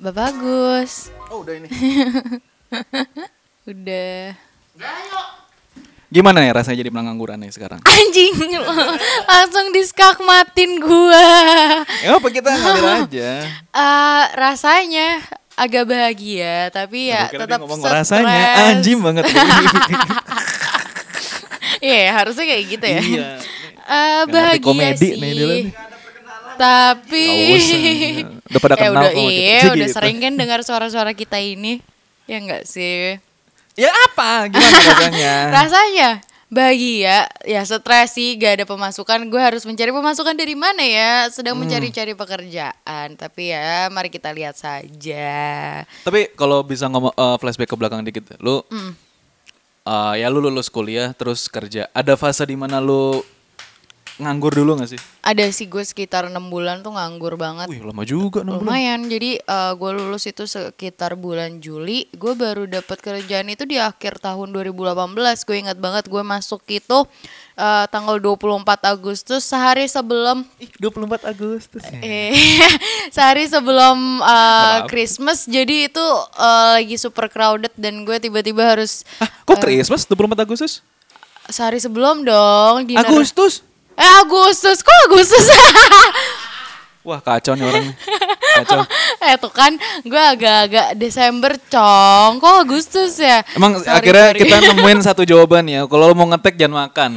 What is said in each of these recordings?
Bapak Bagus, Oh udah ini. udah. Gimana ya rasanya jadi pengangguran nih sekarang? Anjing, langsung diskakmatin gua. Ya apa kita ngalir aja. Eh, rasanya agak bahagia, tapi ya tetap ngomong stres. rasanya anjim banget. Iya, harusnya kayak gitu ya. iya. Eh, ngerti bahagia komedi sih. nih nih. Tapi. Udah pada Eh, kenal udah kita. iya, Jadi udah gitu. sering kan dengar suara-suara kita ini. Ya enggak sih? Ya apa? Gimana rasanya? Rasanya bahagia, ya stres sih, gak ada pemasukan. Gue harus mencari pemasukan dari mana ya? Sedang Hmm. mencari-cari pekerjaan. Tapi ya, mari kita lihat saja. Tapi kalau bisa ngomong eh, flashback ke belakang dikit, lu Hmm. eh, ya lu lulus kuliah terus kerja. Ada fase di mana lu nganggur dulu gak sih? Ada sih gue sekitar enam bulan tuh nganggur banget. Wih lama juga enam bulan. Lumayan, jadi eh, gue lulus itu sekitar bulan Juli. Gue baru dapat kerjaan itu di akhir tahun 2018. Gue ingat banget gue masuk itu eh, tanggal 24 Agustus sehari sebelum Ih, 24 Agustus. eh sehari sebelum uh, Christmas. Jadi itu uh, lagi super crowded dan gue tiba-tiba harus Hah, kok Christmas 24 Agustus? sehari sebelum dong dinner. Agustus? Eh Agustus, kok Agustus? Wah kacau nih orang. Kacau. eh tuh kan gue agak-agak Desember cong, kok Agustus ya? Emang Sorry, akhirnya sorry. kita nemuin satu jawaban ya. Kalau lo mau ngetek jangan makan.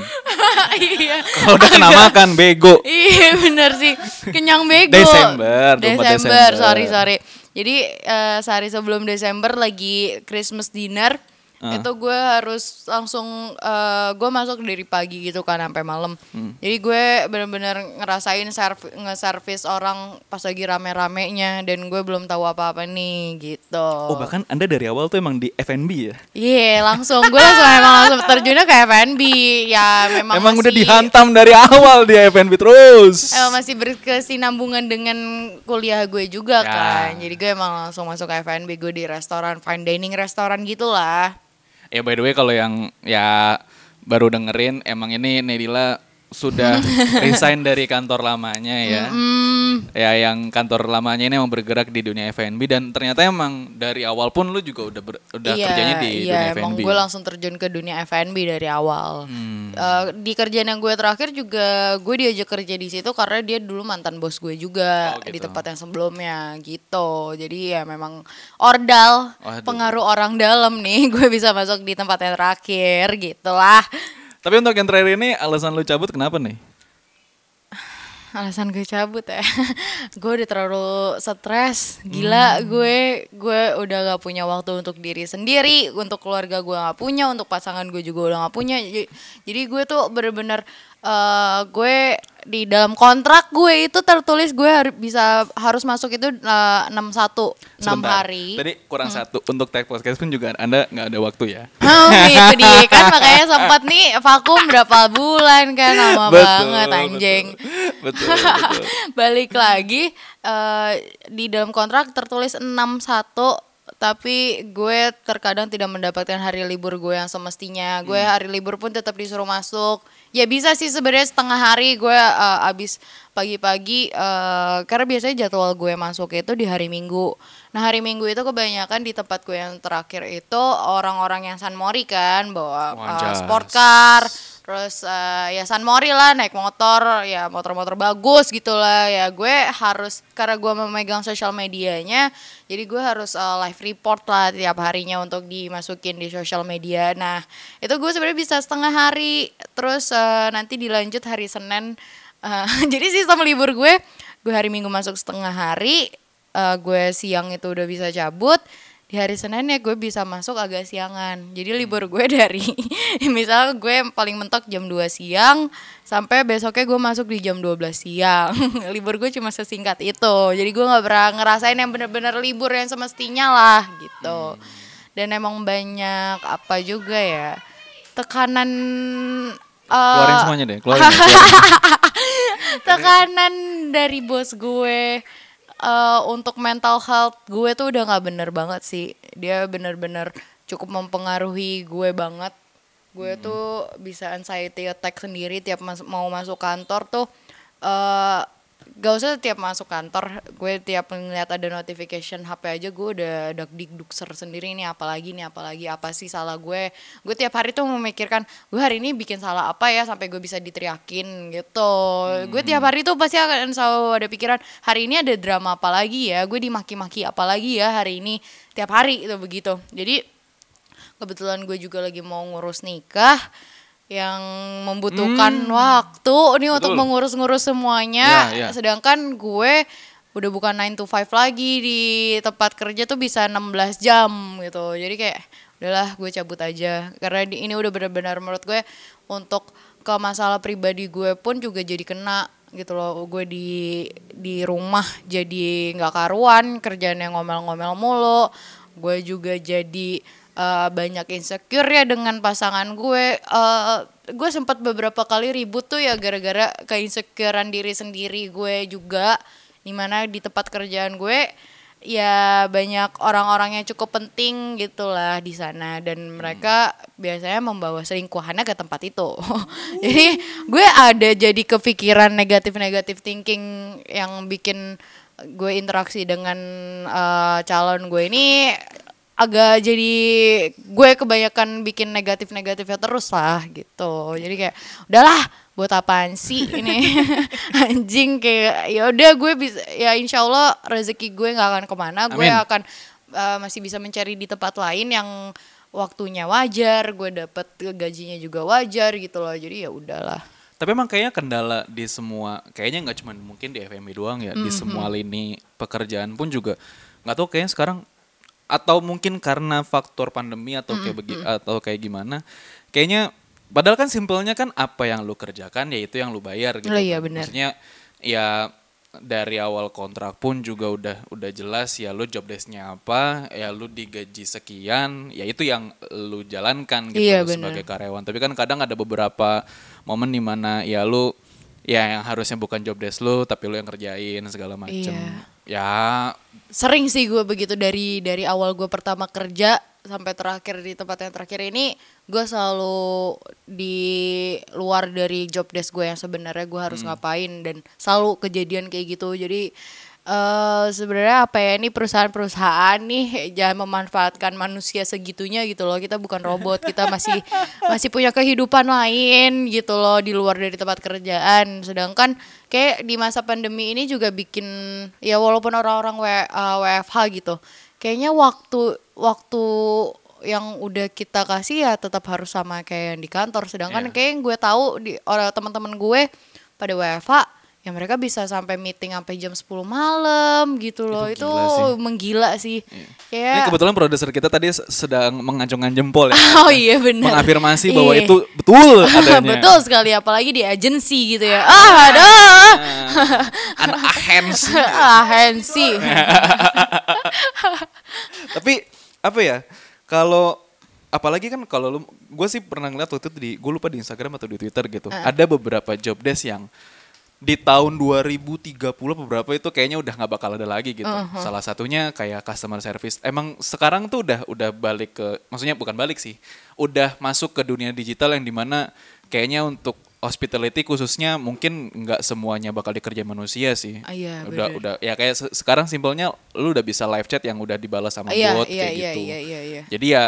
iya. Kalau udah kena makan bego. Iya bener sih Kenyang bego Desember, 24 Desember. sorry sorry Jadi eh, sehari sebelum Desember lagi Christmas dinner Ah. Itu gue harus langsung eh, Gue masuk dari pagi gitu kan sampai malam Hmm. Jadi gue bener-bener ngerasain serv- nge-service orang pas lagi rame-ramenya Dan gue belum tahu apa-apa nih gitu Oh bahkan anda dari awal tuh emang di F&B ya? Iya langsung Gue langsung emang langsung terjunnya ke F&B Ya memang Emang udah masih- dihantam dari awal di F&B terus. Emang masih berkesinambungan dengan kuliah gue juga Ya. kan. Jadi gue emang langsung masuk ke F&B gue di restoran fine dining restoran gitulah. Ya by the way kalau yang ya baru dengerin emang ini Nedila sudah resign dari kantor lamanya ya. Hmm, Ya yang kantor lamanya ini emang bergerak di dunia F&B dan ternyata emang dari awal pun lu juga udah ber- udah iya, kerjanya di iya, dunia emang F&B. gue langsung terjun ke dunia F&B dari awal. Hmm. Eh, di kerjaan yang gue terakhir juga gue diajak kerja di situ karena dia dulu mantan bos gue juga Oh, gitu. di tempat yang sebelumnya gitu. Jadi ya memang ordal Waduh. pengaruh orang dalam nih gue bisa masuk di tempat yang terakhir gitulah. Tapi untuk yang terakhir ini alasan lu cabut kenapa nih? alasan gue cabut ya. Gue udah terlalu stres. Gila gue. Gue udah gak punya waktu untuk diri sendiri. Untuk keluarga gue gak punya. Untuk pasangan gue juga udah gak punya. Jadi, jadi gue tuh bener-bener eh, gue di dalam kontrak gue itu tertulis gue harus bisa harus masuk itu eh, enam satu enam hari. Tadi kurang satu untuk tag podcast pun juga anda nggak ada waktu ya. Oh gitu dia. Kan makanya sempat nih vakum berapa bulan kan lama banget anjing. Betul, betul. balik lagi eh, di dalam kontrak tertulis 61 tapi gue terkadang tidak mendapatkan hari libur gue yang semestinya. Gue hari libur pun tetap disuruh masuk. Ya bisa sih sebenarnya setengah hari gue eh, abis pagi-pagi eh, karena biasanya jadwal gue masuk itu di hari minggu. Nah hari minggu itu kebanyakan di tempat gue yang terakhir itu orang-orang yang San Mori kan bawa Wanjas. sport car terus eh, ya San Mori lah naik motor ya motor-motor bagus gitulah ya gue harus karena gue memegang sosial medianya jadi gue harus eh, live report lah tiap harinya untuk dimasukin di sosial media. Nah itu gue sebenarnya bisa setengah hari. Terus eh, nanti dilanjut hari Senin. Eh, jadi sistem libur gue gue hari Minggu masuk setengah hari. Eh, gue siang itu udah bisa cabut di hari Senin ya gue bisa masuk agak siangan. Jadi libur gue dari misalnya gue paling mentok jam 2 siang sampai besoknya gue masuk di jam 12 siang. Libur gue cuma sesingkat itu. Jadi gue nggak pernah ngerasain yang bener-bener libur yang semestinya lah gitu. Dan emang banyak apa juga ya tekanan eh, Keluarin semuanya deh, keluarin. keluarin. tekanan dari bos gue eh, untuk mental health gue tuh udah nggak bener banget sih. Dia bener-bener cukup mempengaruhi gue banget. Gue tuh bisa anxiety attack sendiri tiap mas- mau masuk kantor tuh eh gak usah tiap masuk kantor gue tiap ngeliat ada notification HP aja gue udah dak dikdukser sendiri ini apalagi nih apalagi apa sih salah gue. Gue tiap hari tuh memikirkan gue hari ini bikin salah apa ya sampai gue bisa diteriakin gitu. Gue tiap hari tuh pasti akan selalu ada pikiran hari ini ada drama apa lagi ya? Gue dimaki-maki apa lagi ya hari ini? Tiap hari itu begitu. Jadi kebetulan gue juga lagi mau ngurus nikah yang membutuhkan waktu nih untuk Betul. mengurus-ngurus semuanya. Ya, ya. sedangkan gue udah bukan 9 to 5 lagi di tempat kerja tuh bisa 16 jam gitu. Jadi kayak udahlah gue cabut aja. Karena di, ini udah benar-benar menurut gue untuk ke masalah pribadi gue pun juga jadi kena gitu loh. Gue di di rumah jadi nggak karuan kerjaan yang ngomel-ngomel mulu. Gue juga jadi eh, banyak insecure ya dengan pasangan gue. Eh, gue sempat beberapa kali ribut tuh ya gara-gara keinsecurean diri sendiri gue juga. Di mana di tempat kerjaan gue ya banyak orang-orang yang cukup penting gitulah di sana. Dan mereka biasanya membawa selingkuhannya ke tempat itu. Jadi gue ada jadi kepikiran negatif-negatif thinking yang bikin gue interaksi dengan eh, calon gue ini agak jadi gue kebanyakan bikin negatif-negatifnya terus lah gitu. Jadi kayak udahlah buat apaan sih ini? Anjing kayak ya udah gue bisa ya insya Allah rezeki gue nggak akan ke mana. Gue Amin. akan uh, masih bisa mencari di tempat lain yang waktunya wajar gue dapet gajinya juga wajar gitu loh. Jadi ya udahlah. Tapi emang kayaknya kendala di semua, kayaknya nggak cuma mungkin di FMI doang ya, di semua lini pekerjaan pun juga. Nggak tahu kayaknya sekarang atau mungkin karena faktor pandemi atau kayak begi, atau kayak gimana, kayaknya padahal kan simpelnya kan apa yang lu kerjakan ya itu yang lu bayar gitu. Oh iya, kan. benar. Maksudnya ya dari awal kontrak pun juga udah udah jelas ya lu job desk-nya apa, ya lu digaji sekian, ya itu yang lu jalankan gitu Iya, benar. sebagai karyawan. Tapi kan kadang ada beberapa momen di mana ya lu ya yang harusnya bukan job desk lu tapi lu yang kerjain segala macem. Iya. Ya. Sering sih gue begitu dari dari awal gue pertama kerja sampai terakhir di tempat yang terakhir ini gue selalu di luar dari job desk gue yang sebenarnya gue harus ngapain dan selalu kejadian kayak gitu. Jadi eh sebenarnya apa ya ini perusahaan-perusahaan nih jangan memanfaatkan manusia segitunya gitu loh. Kita bukan robot kita masih masih punya kehidupan lain gitu loh di luar dari tempat kerjaan. Sedangkan kayak di masa pandemi ini juga bikin ya walaupun orang-orang W- eh, WFH gitu kayaknya waktu waktu yang udah kita kasih ya tetap harus sama kayak yang di kantor. Sedangkan Iya. kayak yang gue tahu di orang teman-teman gue pada WFH ya mereka bisa sampai meeting sampai jam 10 malam gitu loh itu, Itu gila sih. Iya. menggila sih Ini kayak kebetulan produser kita tadi sedang mengacungkan jempol ya. oh iya benar Mengafirmasi bahwa Iya. itu betul adanya. betul sekali apalagi di agensi gitu ya ah ada Nah, anak ahens. ah Hensi Tapi apa ya? Kalau apalagi kan kalau lu gue sih pernah ngeliat waktu itu di gue lupa di Instagram atau di Twitter gitu. Ada beberapa job desk yang di tahun 2030 beberapa itu kayaknya udah nggak bakal ada lagi gitu. Salah satunya kayak customer service. Emang sekarang tuh udah udah balik ke maksudnya bukan balik sih. Udah masuk ke dunia digital yang di mana kayaknya untuk hospitality khususnya mungkin nggak semuanya bakal dikerjain manusia sih. Ah, iya, udah bener. udah ya kayak se- sekarang simpelnya lu udah bisa live chat yang udah dibalas sama Iya, bot iya, kayak iya, gitu. iya, iya, iya. Jadi ya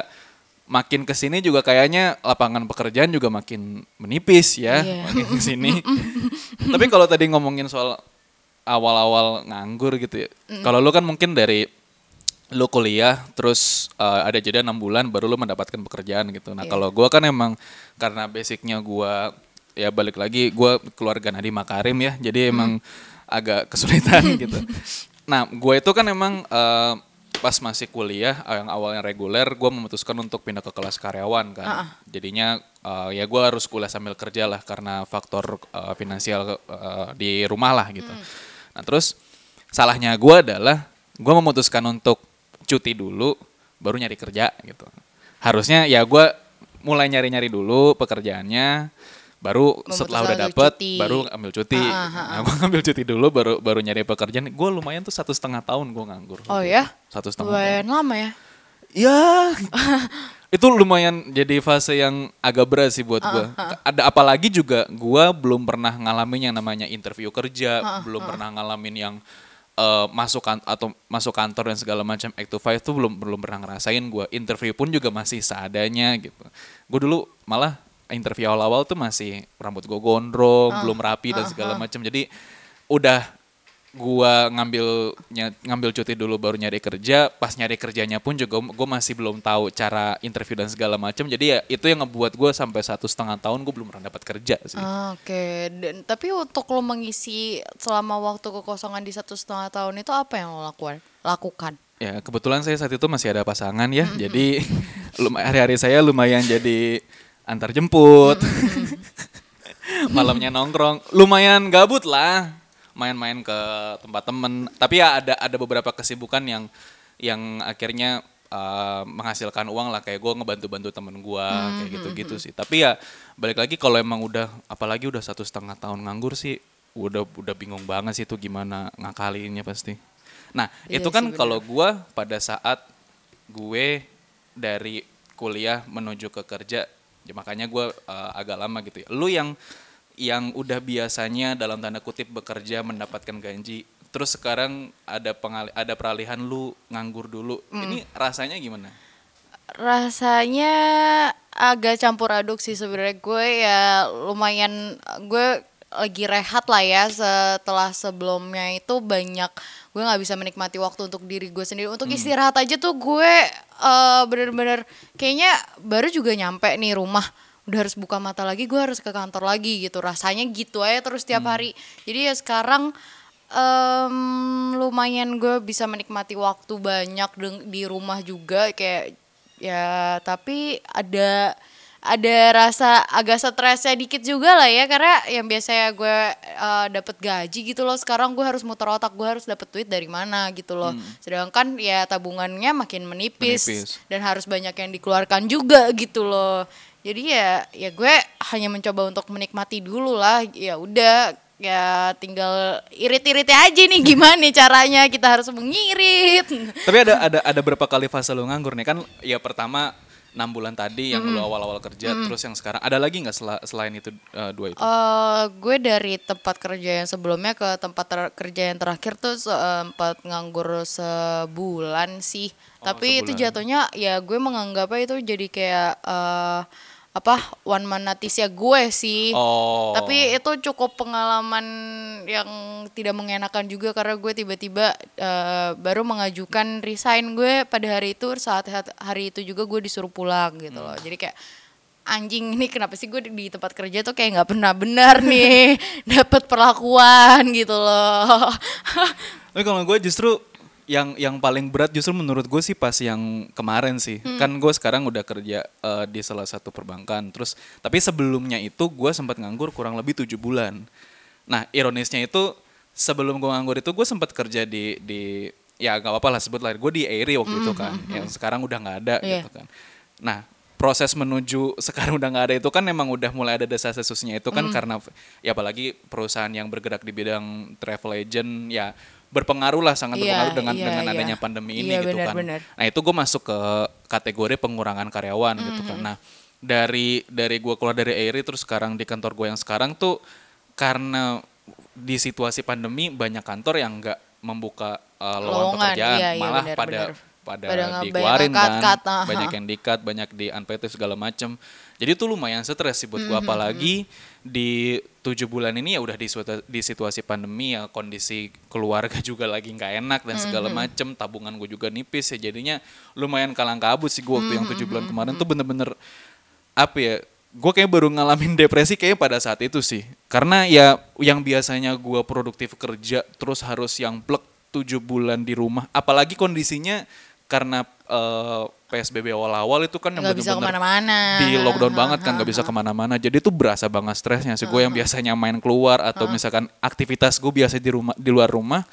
makin ke sini juga kayaknya lapangan pekerjaan juga makin menipis ya Iya. makin ke sini. Tapi kalau tadi ngomongin soal awal-awal nganggur gitu ya. Kalau lu kan mungkin dari lu kuliah terus uh, ada jeda enam bulan baru lu mendapatkan pekerjaan gitu. Nah Iya. kalau gua kan emang karena basicnya gua ya balik lagi gua keluarga Nadi Makarim ya jadi emang agak kesulitan gitu. Nah gue itu kan emang eh, pas masih kuliah eh, yang awalnya reguler gue memutuskan untuk pindah ke kelas karyawan kan. Jadinya eh, ya gue harus kuliah sambil kerja lah karena faktor eh, finansial eh, di rumah lah gitu. Nah terus salahnya gue adalah gue memutuskan untuk cuti dulu baru nyari kerja gitu harusnya ya gue mulai nyari-nyari dulu pekerjaannya baru setelah udah dapet cuti. baru ambil cuti Ah, ah, ah, nah, gue ngambil cuti dulu baru baru nyari pekerjaan gue lumayan tuh satu setengah tahun gue nganggur Oh ya? satu setengah tahun Lumayan lama ya. Ya, itu lumayan jadi fase yang agak berat sih buat gue. Ada apalagi juga gue belum pernah ngalamin yang namanya interview kerja, belum pernah ngalamin yang eh, masuk kan atau masuk kantor dan segala macam act to five tuh belum belum pernah ngerasain gue. Interview pun juga masih seadanya gitu. Gue dulu malah interview awal-awal tuh masih rambut gue gondrong, belum rapi dan segala macam. Jadi udah gua ngambil ngambil cuti dulu baru nyari kerja pas nyari kerjanya pun juga gue masih belum tahu cara interview dan segala macam jadi ya itu yang ngebuat gue sampai satu setengah tahun gue belum pernah dapat kerja sih Ah, Oke, dan tapi untuk lo mengisi selama waktu kekosongan di satu setengah tahun itu apa yang lo lakukan? Lakukan. ya kebetulan saya saat itu masih ada pasangan ya jadi lum- hari-hari saya lumayan jadi antar jemput. Malamnya nongkrong. Lumayan gabut lah. Main-main ke tempat temen. Tapi ya ada ada beberapa kesibukan yang yang akhirnya uh, menghasilkan uang lah. Kayak gue ngebantu-bantu temen gue kayak gitu-gitu sih. Tapi ya balik lagi kalau emang udah apalagi udah satu setengah tahun nganggur sih udah udah bingung banget sih itu gimana ngakalinnya pasti. Nah Iya itu kan kalau gue pada saat gue dari kuliah menuju ke kerja makanya gue uh, agak lama gitu ya. Lu yang yang udah biasanya dalam tanda kutip bekerja mendapatkan gaji terus sekarang ada pengali ada peralihan lu nganggur dulu Hmm. ini rasanya gimana? Rasanya agak campur aduk sih sebenarnya. Gue ya lumayan gue lagi rehat lah ya setelah sebelumnya itu banyak gue nggak bisa menikmati waktu untuk diri gue sendiri. Untuk istirahat aja tuh gue eh, bener-bener kayaknya baru juga nyampe nih rumah. Udah harus buka mata lagi gue harus ke kantor lagi gitu. Rasanya gitu aja terus tiap hari. Jadi ya sekarang em, lumayan gue bisa menikmati waktu banyak di rumah juga kayak ya tapi ada ada rasa agak stresnya dikit juga lah ya karena yang biasanya gue eh, dapet gaji gitu loh sekarang gue harus muter otak gue harus dapet duit dari mana gitu loh. Sedangkan ya tabungannya makin menipis, Menipis. dan harus banyak yang dikeluarkan juga gitu loh. Jadi ya ya gue hanya mencoba untuk menikmati dulu lah. Ya udah ya tinggal irit-iritnya aja nih gimana nih caranya kita harus mengirit. Tapi ada ada ada berapa kali fase lu nganggur nih? Kan ya pertama enam bulan tadi yang lu awal-awal kerja terus yang sekarang ada lagi nggak sela- selain itu uh, dua itu Eh, gue dari tempat kerja yang sebelumnya ke tempat kerja yang terakhir tuh sempat nganggur sebulan sih. Tapi itu sebulan. jatuhnya ya gue menganggapnya itu jadi kayak eh, apa one man notice ya gue sih. oh Tapi itu cukup pengalaman yang tidak mengenakan juga karena gue tiba-tiba eh, baru mengajukan resign gue pada hari itu saat hari itu juga gue disuruh pulang gitu loh. Jadi kayak anjing ini kenapa sih gue di tempat kerja tuh kayak nggak pernah benar nih dapat perlakuan gitu loh. Tapi kalau gue justru yang yang paling berat justru menurut gue sih pas yang kemarin sih. Kan gue sekarang udah kerja eh, di salah satu perbankan. Terus tapi sebelumnya itu gue sempat nganggur kurang lebih tujuh bulan. Nah ironisnya itu sebelum gue nganggur itu gue sempat kerja di di ya gak apa-apa lah sebut lah gue di Airi waktu itu kan. Yang sekarang udah nggak ada Iya. gitu kan. Nah proses menuju sekarang udah nggak ada itu kan memang udah mulai ada desas-desusnya itu kan karena ya apalagi perusahaan yang bergerak di bidang travel agent ya berpengaruh lah sangat Iya, berpengaruh dengan iya, dengan iya. adanya pandemi ini Iya, gitu benar, kan. benar. Nah itu gue masuk ke kategori pengurangan karyawan gitu kan. Nah dari dari gue keluar dari Airi terus sekarang di kantor gue yang sekarang tuh karena di situasi pandemi banyak kantor yang nggak membuka uh, lowongan pekerjaan iya, iya, malah benar, pada benar. Pada, Pada dikeluarin kan. cut-cut, aha. banyak yang di-cut banyak di unpaid segala macem. Jadi itu lumayan stres sih buat gue Mm-hmm, apalagi di tujuh bulan ini ya udah di, di situasi pandemi ya kondisi keluarga juga lagi nggak enak dan segala Mm-hmm. macem. Tabungan gue juga nipis ya jadinya lumayan kalang kabut sih gue waktu yang tujuh bulan kemarin tuh bener-bener apa ya gue kayak baru ngalamin depresi kayak pada saat itu sih. Karena ya yang biasanya gue produktif kerja terus harus yang plek tujuh bulan di rumah apalagi kondisinya karena eh, PSBB awal-awal itu kan yang Nggak bisa bener-bener ke mana-mana. di lockdown banget kan nggak bisa ke mana-mana. Jadi itu berasa banget stresnya sih. Gue yang biasanya main keluar atau misalkan aktivitas gue biasa di rumah di luar rumah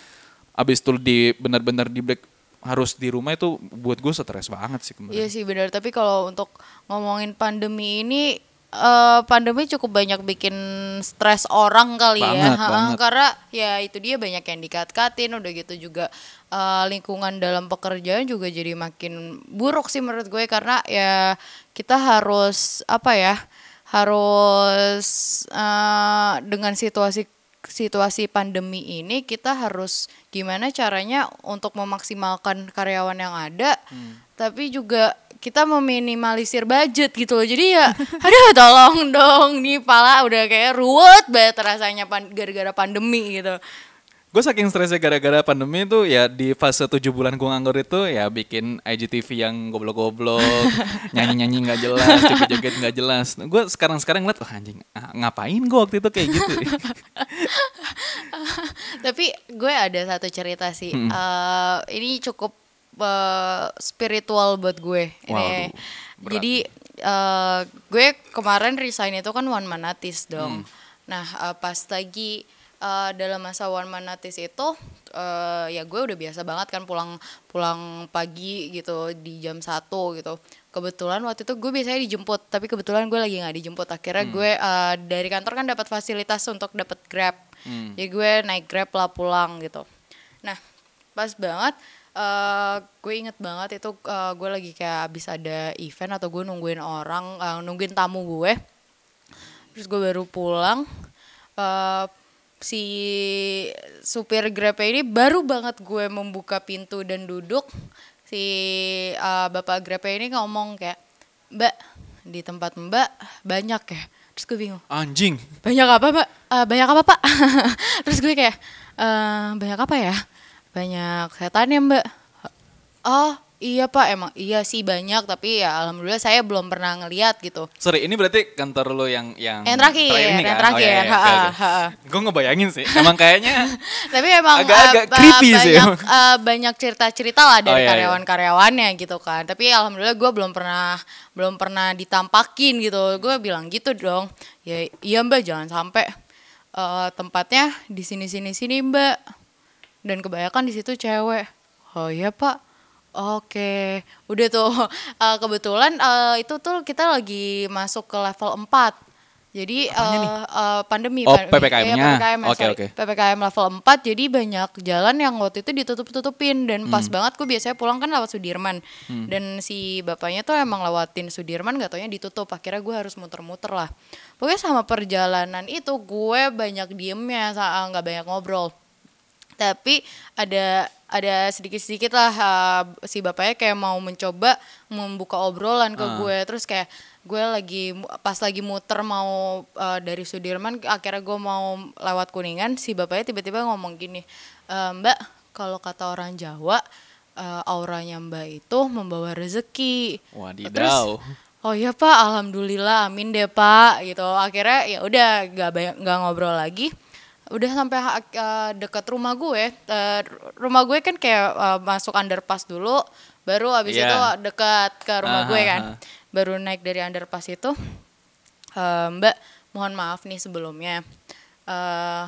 abis itu di benar-benar di break harus di rumah itu buat gue stres banget sih kemarin. Iya sih benar, tapi kalau untuk ngomongin pandemi ini eh, pandemi cukup banyak bikin stres orang kali ya. Banget, Ha-ha, banget. Karena ya itu dia banyak yang dikat-katin udah gitu juga eh, lingkungan dalam pekerjaan juga jadi makin buruk sih menurut gue karena ya kita harus apa ya? harus eh, dengan situasi situasi pandemi ini kita harus gimana caranya untuk memaksimalkan karyawan yang ada tapi juga kita meminimalisir budget gitu loh. Jadi ya aduh tolong dong nih pala udah kayak ruwet banget rasanya pan- gara-gara pandemi gitu Gue saking stresnya gara-gara pandemi itu ya di fase tujuh bulan gue nganggur itu ya bikin IGTV yang goblok-goblok, nyanyi-nyanyi nggak jelas, joget-joget nggak jelas. Gue sekarang-sekarang ngeliat, wah anjing, ah, ngapain gue waktu itu kayak gitu? tapi gue ada satu cerita sih. Eh, ini cukup eh, spiritual buat gue. Ini Waduh, berat jadi eh, gue kemarin resign itu kan one man notice dong. Nah eh, pas lagi eh, dalam masa one man notice itu eh, ya gue udah biasa banget kan pulang pulang pagi gitu di jam satu gitu. Kebetulan waktu itu gue biasanya dijemput tapi kebetulan gue lagi nggak dijemput. Akhirnya gue eh, dari kantor kan dapat fasilitas untuk dapat grab. Jadi gue naik grab lah pulang gitu. Nah pas banget eh gue inget banget itu eh, gue lagi kayak abis ada event atau gue nungguin orang eh, nungguin tamu gue. Terus gue baru pulang eh si supir grab ini baru banget gue membuka pintu dan duduk si eh, bapak grab ini ngomong kayak mbak di tempat mbak banyak ya. Terus gue bingung Anjing. banyak apa mbak? Eh, banyak apa pak? Terus gue kayak "Eh, banyak apa ya? Banyak setan ya mbak. Oh iya pak emang iya sih banyak tapi ya alhamdulillah saya belum pernah ngeliat gitu Sorry, ini berarti kantor lo yang yang yang terakhir ini yang kan? terakhir ha-ha, ha-ha. Gue ngebayangin sih, emang kayaknya tapi emang Agak-agak ba- creepy sih banyak emang. eh, banyak cerita-cerita lah Oh, dari iya, iya. karyawan-karyawannya gitu kan tapi alhamdulillah gue belum pernah belum pernah ditampakin gitu gue bilang gitu dong ya iya mbak jangan sampai eh, tempatnya di sini sini sini mbak dan kebanyakan di situ cewek oh iya pak Oke, udah tuh Eh, kebetulan eh, itu tuh kita lagi masuk ke level 4 jadi eh, eh, pandemi Oh, pandemi. PPKM-nya. Iya, PPKM, Oke, sorry. oke. PPKM level 4 jadi banyak jalan yang waktu itu ditutup-tutupin dan pas Hmm. banget gue biasanya pulang kan lewat Sudirman dan si bapaknya tuh emang lewatin Sudirman gak taunya ditutup akhirnya gue harus muter-muter lah pokoknya sama perjalanan itu gue banyak diemnya nggak banyak ngobrol tapi ada ada sedikit-sedikit lah uh, si bapaknya kayak mau mencoba membuka obrolan ke Ah. gue terus kayak gue lagi pas lagi muter mau uh, dari Sudirman akhirnya gue mau lewat Kuningan si bapaknya tiba-tiba ngomong gini "E, Mbak kalau kata orang Jawa uh, auranya Mbak itu membawa rezeki Wadidaw. terus oh iya Pak alhamdulillah amin deh Pak gitu akhirnya ya udah nggak banyak nggak ngobrol lagi udah sampai eh, dekat rumah gue Eh, rumah gue kan kayak eh, masuk underpass dulu baru abis Iya. itu dekat ke rumah Aha, gue kan baru naik dari underpass itu eh, Mbak mohon maaf nih sebelumnya eh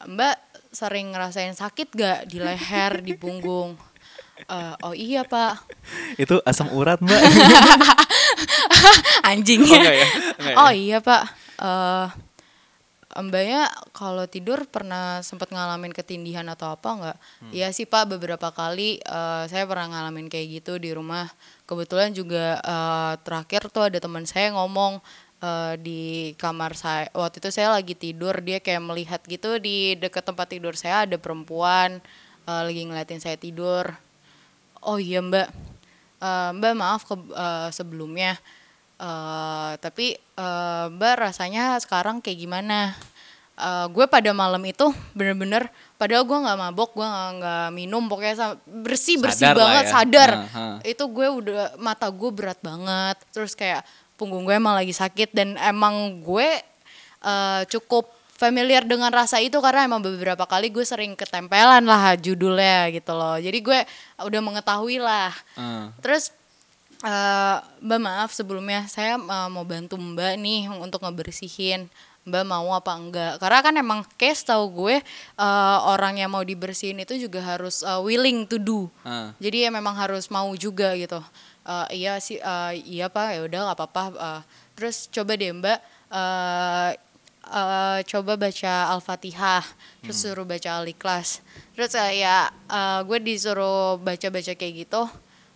Mbak sering ngerasain sakit gak di leher di punggung Eh, oh iya pak Itu asam urat mbak. anjing Oh, enggak ya? Enggak ya? oh iya pak Eh mbaknya kalau tidur pernah sempat ngalamin ketindihan atau apa nggak? Hmm. Iya sih pak beberapa kali eh, saya pernah ngalamin kayak gitu di rumah. Kebetulan juga eh, terakhir tuh ada teman saya ngomong eh, di kamar saya waktu itu saya lagi tidur dia kayak melihat gitu di dekat tempat tidur saya ada perempuan eh, lagi ngeliatin saya tidur. Oh iya mbak, Eh, mbak maaf ke, eh, sebelumnya. Eh, tapi eh, mbak rasanya sekarang kayak gimana? Eh, gue pada malam itu bener-bener, padahal gue nggak mabok, gue nggak minum, pokoknya sa- bersih bersih Sadar lah banget, ya. sadar. Nah, ha. Itu gue udah mata gue berat banget, terus kayak punggung gue emang lagi sakit dan emang gue eh, cukup familiar dengan rasa itu karena emang beberapa kali gue sering ketempelan lah judulnya gitu loh. Jadi gue udah mengetahui lah. Ah. Terus eh, Mbak maaf sebelumnya saya eh, mau bantu Mbak nih untuk ngebersihin. Mbak mau apa enggak. Karena kan emang case tahu gue uh, orang yang mau dibersihin itu juga harus uh, willing to do. Ah. jadi ya memang harus mau juga gitu. Uh, iya sih uh, iya pak ya udah nggak apa-apa uh, terus coba deh mbak uh, uh, coba baca al-fatihah terus suruh baca al-ikhlas. Terus uh, ya uh, gue disuruh baca-baca kayak gitu.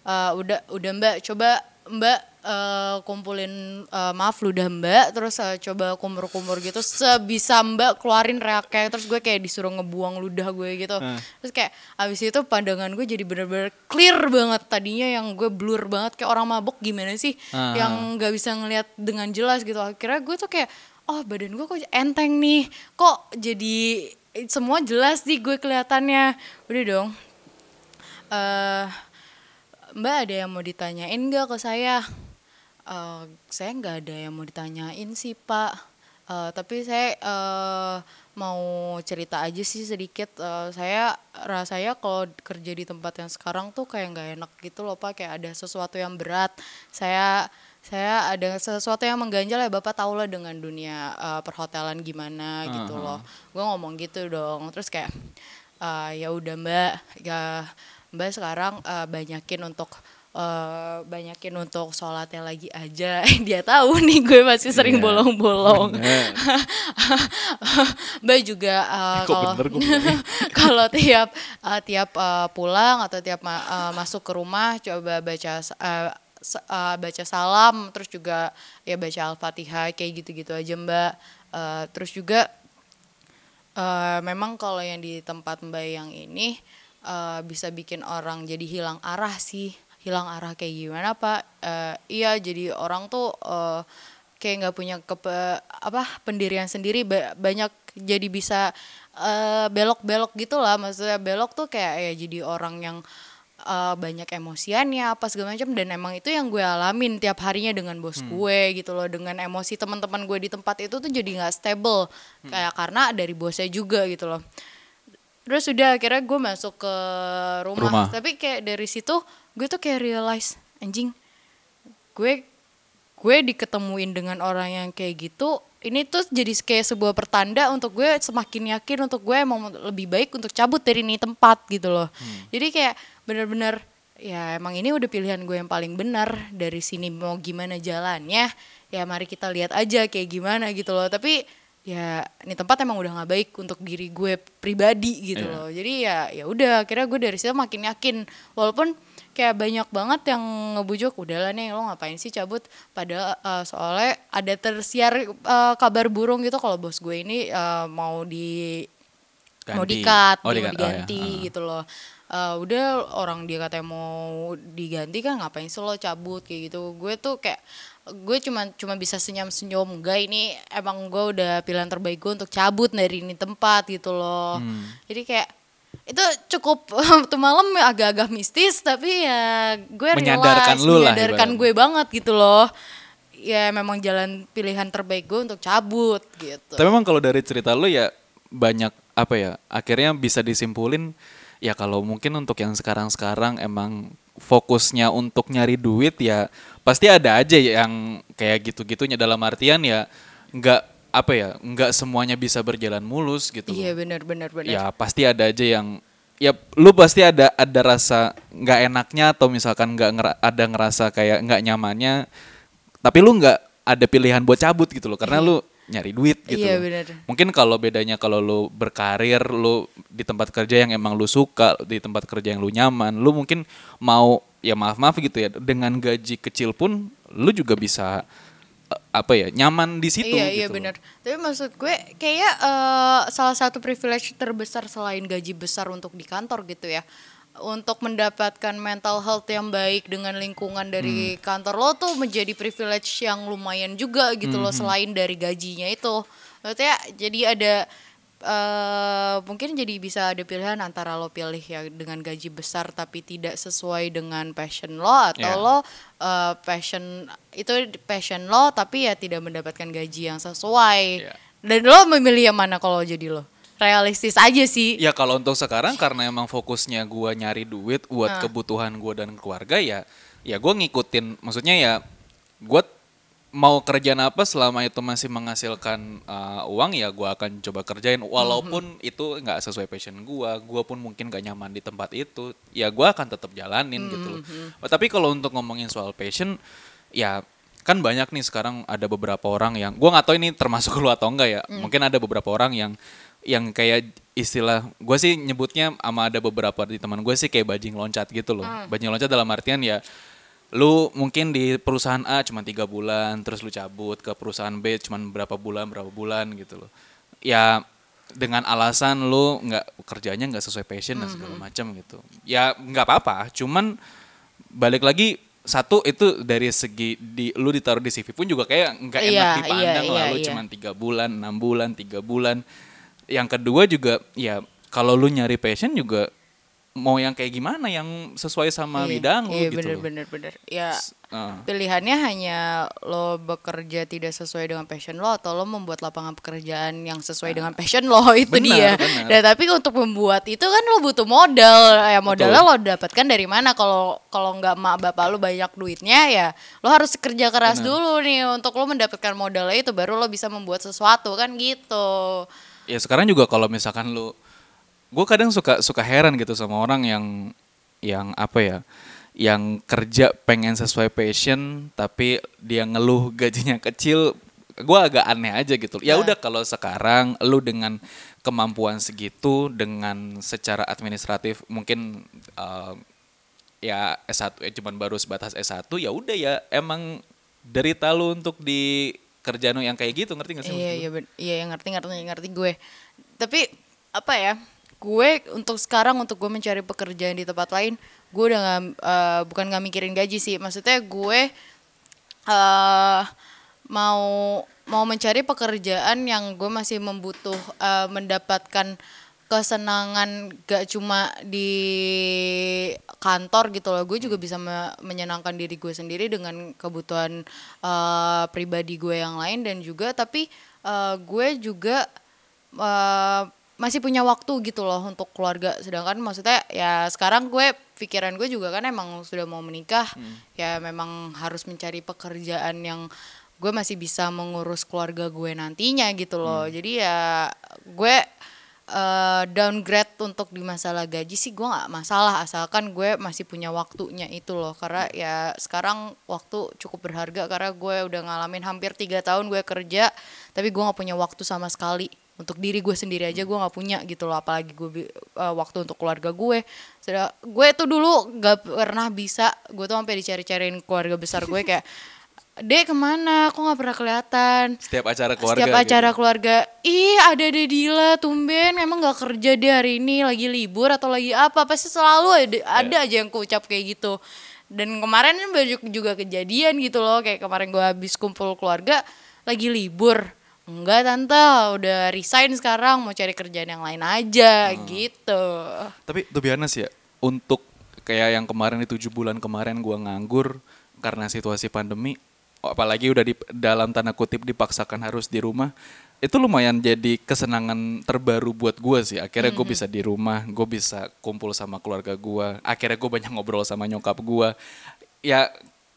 Uh, udah udah mbak coba mbak uh, kumpulin uh, maaf ludah mbak terus uh, coba kumur-kumur gitu sebisa mbak keluarin reaknya terus gue kayak disuruh ngebuang ludah gue gitu. Terus kayak abis itu pandangan gue jadi bener-bener clear banget. Tadinya yang gue blur banget kayak orang mabuk gimana sih? Ah. yang nggak bisa ngelihat dengan jelas gitu. Akhirnya gue tuh kayak oh badan gue kok enteng nih? Kok jadi semua jelas sih gue kelihatannya? Udah dong. Eh Mbak ada yang mau ditanyain nggak ke saya? Eh, saya nggak ada yang mau ditanyain sih Pak. Eh, tapi saya eh, mau cerita aja sih sedikit. Eh, saya rasanya kalau kerja di tempat yang sekarang tuh kayak nggak enak gitu loh Pak. Kayak ada sesuatu yang berat. Saya saya ada sesuatu yang mengganjal ya Bapak tahu lah dengan dunia eh, perhotelan gimana gitu loh. Gue ngomong gitu dong. Terus kayak eh, ya udah Mbak ya Mbak sekarang eh, banyakin untuk eh, banyakin untuk sholatnya lagi aja. Dia tahu nih gue masih sering Iya. bolong-bolong. Bener. Mbak juga eh, kalau bilangnya? kalau tiap eh, tiap eh, pulang atau tiap ma- eh, masuk ke rumah coba baca eh, baca salam terus juga ya baca al-fatihah kayak gitu-gitu aja Mbak. Eh, terus juga eh, memang kalau yang di tempat Mbak yang ini eh, bisa bikin orang jadi hilang arah sih. Hilang arah kayak gimana Pak? Eh, iya jadi orang tuh eh, kayak nggak punya kepe, apa pendirian sendiri. Ba- banyak jadi bisa eh, belok-belok gitu lah. Maksudnya belok tuh kayak ya jadi orang yang eh, banyak emosiannya apa segala macam. Dan emang itu yang gue alamin tiap harinya dengan bos gue gitu loh. Dengan emosi teman-teman gue di tempat itu tuh jadi nggak stable. Kayak karena dari bosnya juga gitu loh terus udah akhirnya gue masuk ke rumah. Rumah. tapi kayak dari situ gue tuh kayak realize anjing gue gue diketemuin dengan orang yang kayak gitu ini tuh jadi kayak sebuah pertanda untuk gue semakin yakin untuk gue emang lebih baik untuk cabut dari ini tempat gitu loh jadi kayak bener-bener ya emang ini udah pilihan gue yang paling benar dari sini mau gimana jalannya ya mari kita lihat aja kayak gimana gitu loh tapi ya ini tempat emang udah nggak baik untuk diri gue pribadi gitu Iya. loh jadi ya ya udah akhirnya gue dari situ makin yakin walaupun kayak banyak banget yang ngebujuk udahlah nih lo ngapain sih cabut padahal eh, soalnya ada tersiar eh, kabar burung gitu kalau bos gue ini eh, mau di mau Ganti. Oh, di- di-cut. Oh, mau ya. diganti Ah. gitu loh. Eh, udah orang dia katanya mau diganti kan ngapain sih lo cabut kayak gitu. Gue tuh kayak gue cuma cuma bisa senyum-senyum enggak ini emang gue udah pilihan terbaik gue untuk cabut dari ini tempat gitu loh. Hmm. Jadi kayak itu cukup tuh malam agak-agak mistis tapi ya gue Menyadarkan realize, lu lah menyadarkan gue banget gitu loh. Ya memang jalan pilihan terbaik gue untuk cabut gitu. Tapi memang kalau dari cerita lu ya banyak apa ya akhirnya bisa disimpulin ya kalau mungkin untuk yang sekarang-sekarang emang fokusnya untuk nyari duit ya pasti ada aja yang kayak gitu-gitunya dalam artian ya nggak apa ya nggak semuanya bisa berjalan mulus gitu. Iya benar benar benar. Ya pasti ada aja yang ya lu pasti ada ada rasa nggak enaknya atau misalkan nggak ngera- ada ngerasa kayak nggak nyamannya tapi lu nggak ada pilihan buat cabut gitu loh karena lu nyari duit gitu Iya, benar. mungkin kalau bedanya kalau lu berkarir lu di tempat kerja yang emang lu suka di tempat kerja yang lu nyaman lu mungkin mau ya maaf maaf gitu ya dengan gaji kecil pun lu juga bisa eh, apa ya nyaman di situ iya iya gitu loh. benar. Tapi maksud gue kayak eh, salah satu privilege terbesar selain gaji besar untuk di kantor gitu ya. Untuk mendapatkan mental health yang baik dengan lingkungan dari Hmm. kantor lo tuh menjadi privilege yang lumayan juga gitu Hmm, loh selain dari gajinya itu. Maksudnya jadi ada eh mungkin jadi bisa ada pilihan antara lo pilih ya dengan gaji besar tapi tidak sesuai dengan passion lo atau Ya. lo eh, passion itu passion lo tapi ya tidak mendapatkan gaji yang sesuai. Ya. Dan lo memilih yang mana kalau jadi lo? Realistis aja sih. Ya kalau untuk sekarang karena emang fokusnya gua nyari duit buat Ah. kebutuhan gua dan keluarga ya ya gua ngikutin maksudnya ya gua mau kerjaan apa selama itu masih menghasilkan uh, uang ya gua akan coba kerjain walaupun Mhm. itu nggak sesuai passion gua gua pun mungkin gak nyaman di tempat itu ya gua akan tetap jalanin gitu loh Mhm. Oh, tapi kalau untuk ngomongin soal passion ya kan banyak nih sekarang ada beberapa orang yang gua nggak tahu ini termasuk lu atau enggak ya Mm. mungkin ada beberapa orang yang yang kayak istilah gue sih nyebutnya sama ada beberapa di teman gue sih kayak bajing loncat gitu loh. Mm. bajing loncat dalam artian ya lu mungkin di perusahaan A cuma tiga bulan terus lu cabut ke perusahaan B cuma berapa bulan berapa bulan gitu loh. Ya dengan alasan lu nggak kerjanya nggak sesuai passion dan segala macam gitu. Ya nggak apa-apa cuman balik lagi satu itu dari segi di lu ditaruh di CV pun juga kayak nggak enak Iya, dipandang lah iya, lu iya. cuma tiga bulan enam bulan tiga bulan yang kedua juga ya kalau lu nyari passion juga mau yang kayak gimana yang sesuai sama Iya, bidang lu iya, gitu bener, loh. bener, bener. Ya, Ah. pilihannya hanya lo bekerja tidak sesuai dengan passion lo atau lo membuat lapangan pekerjaan yang sesuai dengan passion lo itu Benar, dia. benar. Dan tapi untuk membuat itu kan lo butuh modal. Ya modalnya lo dapatkan dari mana? Kalau kalau nggak mak bapak lo banyak duitnya ya lo harus kerja keras dulu nih untuk lo mendapatkan modalnya itu baru lo bisa membuat sesuatu kan gitu. Ya sekarang juga kalau misalkan lu gue kadang suka suka heran gitu sama orang yang yang apa ya yang kerja pengen sesuai passion tapi dia ngeluh gajinya kecil gue agak aneh aja gitu ya Nah. udah kalau sekarang lu dengan kemampuan segitu dengan secara administratif mungkin uh, ya S1 ya cuman baru sebatas S1 ya udah ya emang derita lu untuk di kerjaan yang kayak gitu ngerti gak sih Iya iya iya yang ngerti ngerti ngerti gue. Tapi apa ya? Gue untuk sekarang untuk gue mencari pekerjaan di tempat lain, gue udah nggak eh, bukan nggak mikirin gaji sih. Maksudnya gue eh mau mau mencari pekerjaan yang gue masih membutuh eh, mendapatkan kesenangan gak cuma di kantor gitu loh gue juga bisa me- menyenangkan diri gue sendiri dengan kebutuhan eh, pribadi gue yang lain dan juga tapi eh, gue juga eh, masih punya waktu gitu loh untuk keluarga. Sedangkan maksudnya ya sekarang gue pikiran gue juga kan emang sudah mau menikah ya memang harus mencari pekerjaan yang gue masih bisa mengurus keluarga gue nantinya gitu loh. Jadi ya gue eh, downgrade untuk di masalah gaji sih gue nggak masalah asalkan gue masih punya waktunya itu loh. Karena ya sekarang waktu cukup berharga karena gue udah ngalamin hampir tiga tahun gue kerja tapi gue nggak punya waktu sama sekali. Untuk diri gue sendiri aja gue nggak punya gitu loh apalagi gue eh, waktu untuk keluarga gue. Sedang, gue tuh dulu gak pernah bisa gue tuh sampai dicari-cariin keluarga besar gue kayak Dek ke mana? Kok nggak pernah kelihatan? setiap acara keluarga Setiap gitu. acara keluarga, ih ada deh Dila, tumben memang gak kerja deh hari ini, lagi libur atau lagi apa, pasti selalu ada, ada aja yang kuucap kayak gitu. Dan kemarin kan juga kejadian gitu loh, kayak kemarin gue habis kumpul keluarga, lagi libur. Enggak tante, udah resign sekarang, mau cari kerjaan yang lain aja gitu. Tapi tuh honest ya, untuk kayak yang kemarin di tujuh bulan kemarin gua nganggur karena situasi pandemi, apalagi udah di dalam tanda kutip dipaksakan harus di rumah, itu lumayan jadi kesenangan terbaru buat gua sih. Akhirnya gue bisa di rumah, gue bisa kumpul sama keluarga gua. Akhirnya gue banyak ngobrol sama nyokap gua. Ya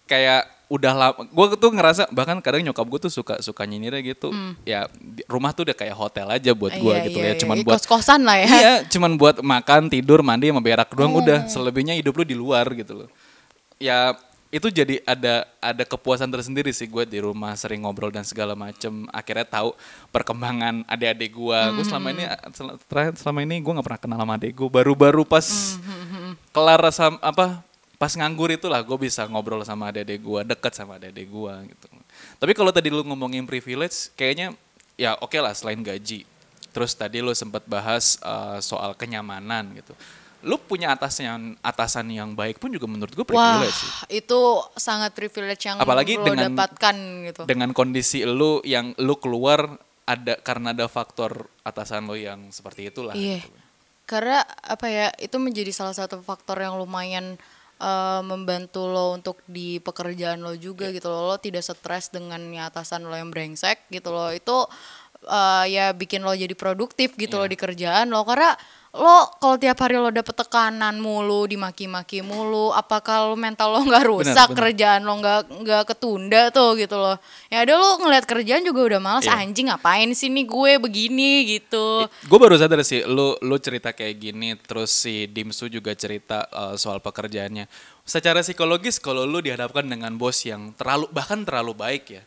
kayak udah lama, gue tuh ngerasa bahkan kadang nyokap gue tuh suka suka nyinirnya gitu. Ya di- rumah tuh udah kayak hotel aja buat gua Iya, gitu iya, ya, iya. cuman Ih, buat kos-kosan lah ya. Iya, cuman buat makan, tidur, mandi sama berak doang udah. Selebihnya hidup lu di luar gitu loh. Ya itu jadi ada ada kepuasan tersendiri sih gue di rumah sering ngobrol dan segala macem. Akhirnya tahu perkembangan adik-adik gue. Gue selama ini selama ini gue nggak pernah kenal sama adik gue. Baru-baru pas kelar sam apa pas nganggur itulah gue bisa ngobrol sama adik-adik gue deket sama adik-adik gue gitu. Tapi kalau tadi lu ngomongin privilege kayaknya ya oke lah selain gaji. Terus tadi lu sempat bahas eh, soal kenyamanan gitu lu punya atasan atasan yang baik pun juga menurut gue Wah, privilege sih itu sangat privilege yang Apalagi lo dengan- dapatkan gitu. dengan kondisi lu yang lu keluar ada karena ada faktor atasan lu yang seperti itulah Iya. gitu. Karena apa ya, itu menjadi salah satu faktor yang lumayan eh, membantu lo untuk di pekerjaan lo juga Iya. gitu loh. Lo tidak stres dengan atasan lo yang brengsek gitu loh. Itu uh, ya bikin lo jadi produktif gitu Iya. loh di kerjaan lo karena lo kalau tiap hari lo dapet tekanan mulu dimaki-maki mulu apakah lo mental lo nggak rusak bener. kerjaan lo nggak nggak ketunda tuh gitu loh ya ada lo ngeliat kerjaan juga udah males Iya. anjing ngapain sih nih gue begini gitu Gue baru sadar sih, lu lu cerita kayak gini, terus si Dimsu juga cerita uh, soal pekerjaannya. Secara psikologis, kalau lu dihadapkan dengan bos yang terlalu bahkan terlalu baik ya,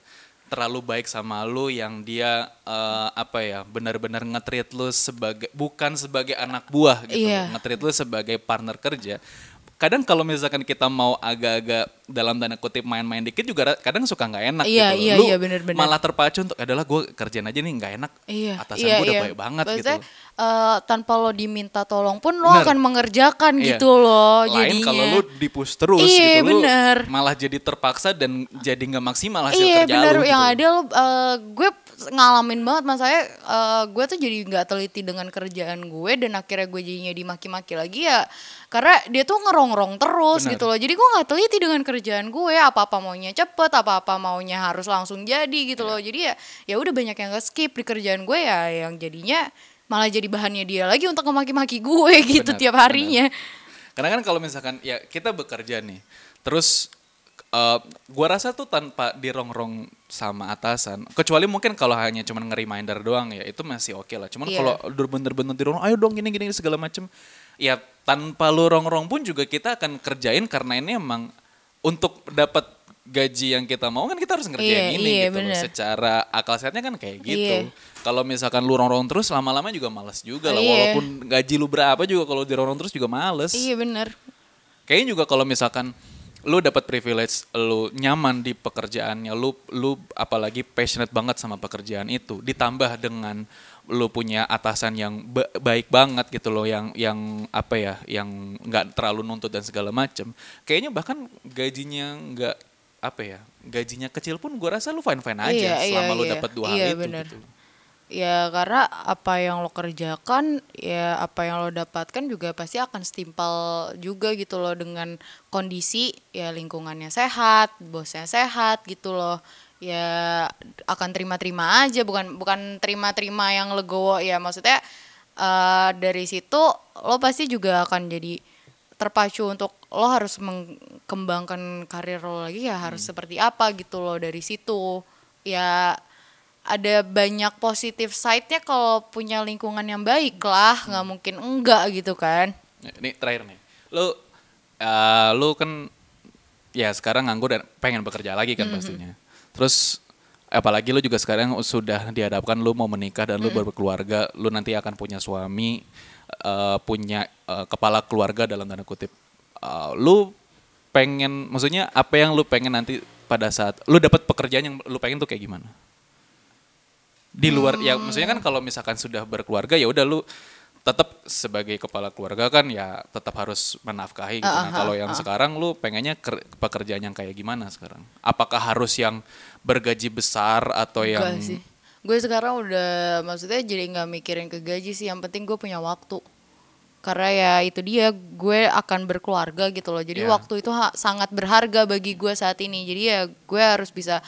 terlalu baik sama lu yang dia uh, apa ya, benar-benar nge-treat lu sebagai bukan sebagai anak buah gitu, Iya. nge-treat lu sebagai partner kerja. Kadang kalau misalkan kita mau agak-agak dalam tanda kutip main-main dikit juga kadang suka nggak enak Iya, gitu. iya, Lu iya, bener-bener. malah terpacu untuk adalah gue kerjain aja nih nggak enak. Iya, Atasan iya, gue udah iya. baik banget Maksudnya, gitu. eh, tanpa lo diminta tolong pun lo Bener. akan mengerjakan Iya. gitu loh Lain jadinya. kalau lu dipus terus Iya, gitu, bener. malah jadi terpaksa dan jadi nggak maksimal hasil iya kerja bener yang gitu. ada lo eh, gue ngalamin banget mas. Saya eh, gue tuh jadi nggak teliti dengan kerjaan gue dan akhirnya gue jadinya dimaki-maki lagi ya karena dia tuh ngerongrong terus Bener. gitu loh. Jadi gue nggak teliti dengan kerjaan gue apa-apa maunya cepet apa-apa maunya harus langsung jadi gitu Iya. loh jadi ya ya udah banyak yang skip di kerjaan gue ya yang jadinya malah jadi bahannya dia lagi untuk ngemaki-maki gue gitu Bener, tiap harinya. Karena kan kalau misalkan ya kita bekerja nih, terus eh, gua rasa tuh tanpa dirongrong sama atasan, kecuali mungkin kalau hanya cuman nge-reminder doang ya, itu masih oke lah. Cuman Iya. kalau bener-bener dirongrong, ayo dong gini gini segala macem, ya tanpa lu rongrong pun juga kita akan kerjain karena ini emang untuk dapat gaji yang kita mau kan kita harus ngerjain Iya, ini iya, gitu loh. bener. Secara akal sehatnya kan kayak gitu. Iya. Kalau misalkan lu rongrong terus lama-lama juga males juga lah. Iya. Walaupun gaji lu berapa juga kalau dirongrong terus juga males. iya bener Kayaknya juga kalau misalkan lu dapat privilege, lu nyaman di pekerjaannya, lu lu apalagi passionate banget sama pekerjaan itu, ditambah dengan lu punya atasan yang ba- baik banget gitu loh, yang yang apa ya, yang nggak terlalu nuntut dan segala macem. Kayaknya bahkan gajinya nggak apa ya, gajinya kecil pun gua rasa lu fine fine aja Iya, iya, selama lu iya. dapat dua Iya, hal itu. bener. Gitu. Ya karena apa yang lo kerjakan, ya apa yang lo dapatkan juga pasti akan setimpal juga gitu loh dengan kondisi ya lingkungannya sehat, bosnya sehat gitu loh. Ya akan terima-terima aja, bukan bukan terima-terima yang legowo ya maksudnya eh, dari situ lo pasti juga akan jadi terpacu untuk lo harus mengembangkan karir lo lagi ya harus seperti apa gitu loh dari situ. Ya ada banyak positif side-nya kalau punya lingkungan yang baik lah, nggak mungkin enggak gitu kan. Ini terakhir nih. Lu eh, lu kan ya sekarang nganggur dan pengen bekerja lagi kan pastinya. Terus apalagi lu juga sekarang sudah dihadapkan lu mau menikah dan lu berkeluarga, lu nanti akan punya suami, eh, punya eh, kepala keluarga dalam tanda kutip. Eh, lu pengen maksudnya apa yang lu pengen nanti pada saat lu dapat pekerjaan yang lu pengen tuh kayak gimana? Di luar ya maksudnya kan kalau misalkan sudah berkeluarga ya udah lu tetap sebagai kepala keluarga kan ya tetap harus menafkahi gitu. Nah, Ah, kalau ah, yang ah. sekarang lu pengennya ker- pekerjaan yang kayak gimana sekarang? Apakah harus yang bergaji besar atau yang Enggak sih. Gue sekarang udah maksudnya jadi nggak mikirin ke gaji sih, yang penting gue punya waktu. Karena ya itu dia, gue akan berkeluarga gitu loh. Jadi Ya. waktu itu ha- sangat berharga bagi gue saat ini. Jadi ya gue harus bisa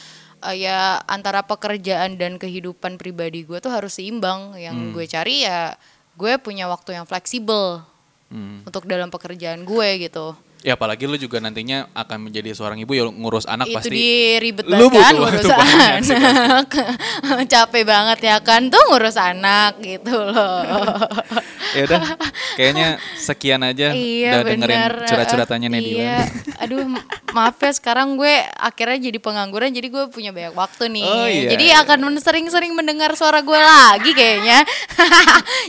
eh, ya antara pekerjaan dan kehidupan pribadi gue tuh harus seimbang. Yang gue cari ya gue punya waktu yang fleksibel Hmm. untuk dalam pekerjaan gue gitu. Ya apalagi lu juga nantinya akan menjadi seorang ibu ya ngurus anak itu pasti. dia ribet lu banget kan butuh ngurus anak. capek banget ya kan tuh ngurus anak gitu loh. Ya udah kayaknya sekian aja. Iya udah dengerin bener. curhat-curhatannya Eh, Nedilan. iya aduh ma- maaf ya sekarang gue akhirnya jadi pengangguran jadi gue punya banyak waktu nih. Oh, iya, jadi iya. akan sering-sering mendengar suara gue lagi kayaknya.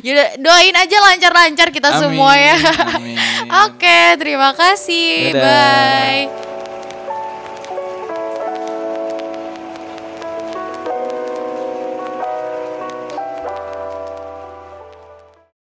Yaudah, doain aja lancar-lancar kita Amin, semua ya. oke terima kasih Dadah. bye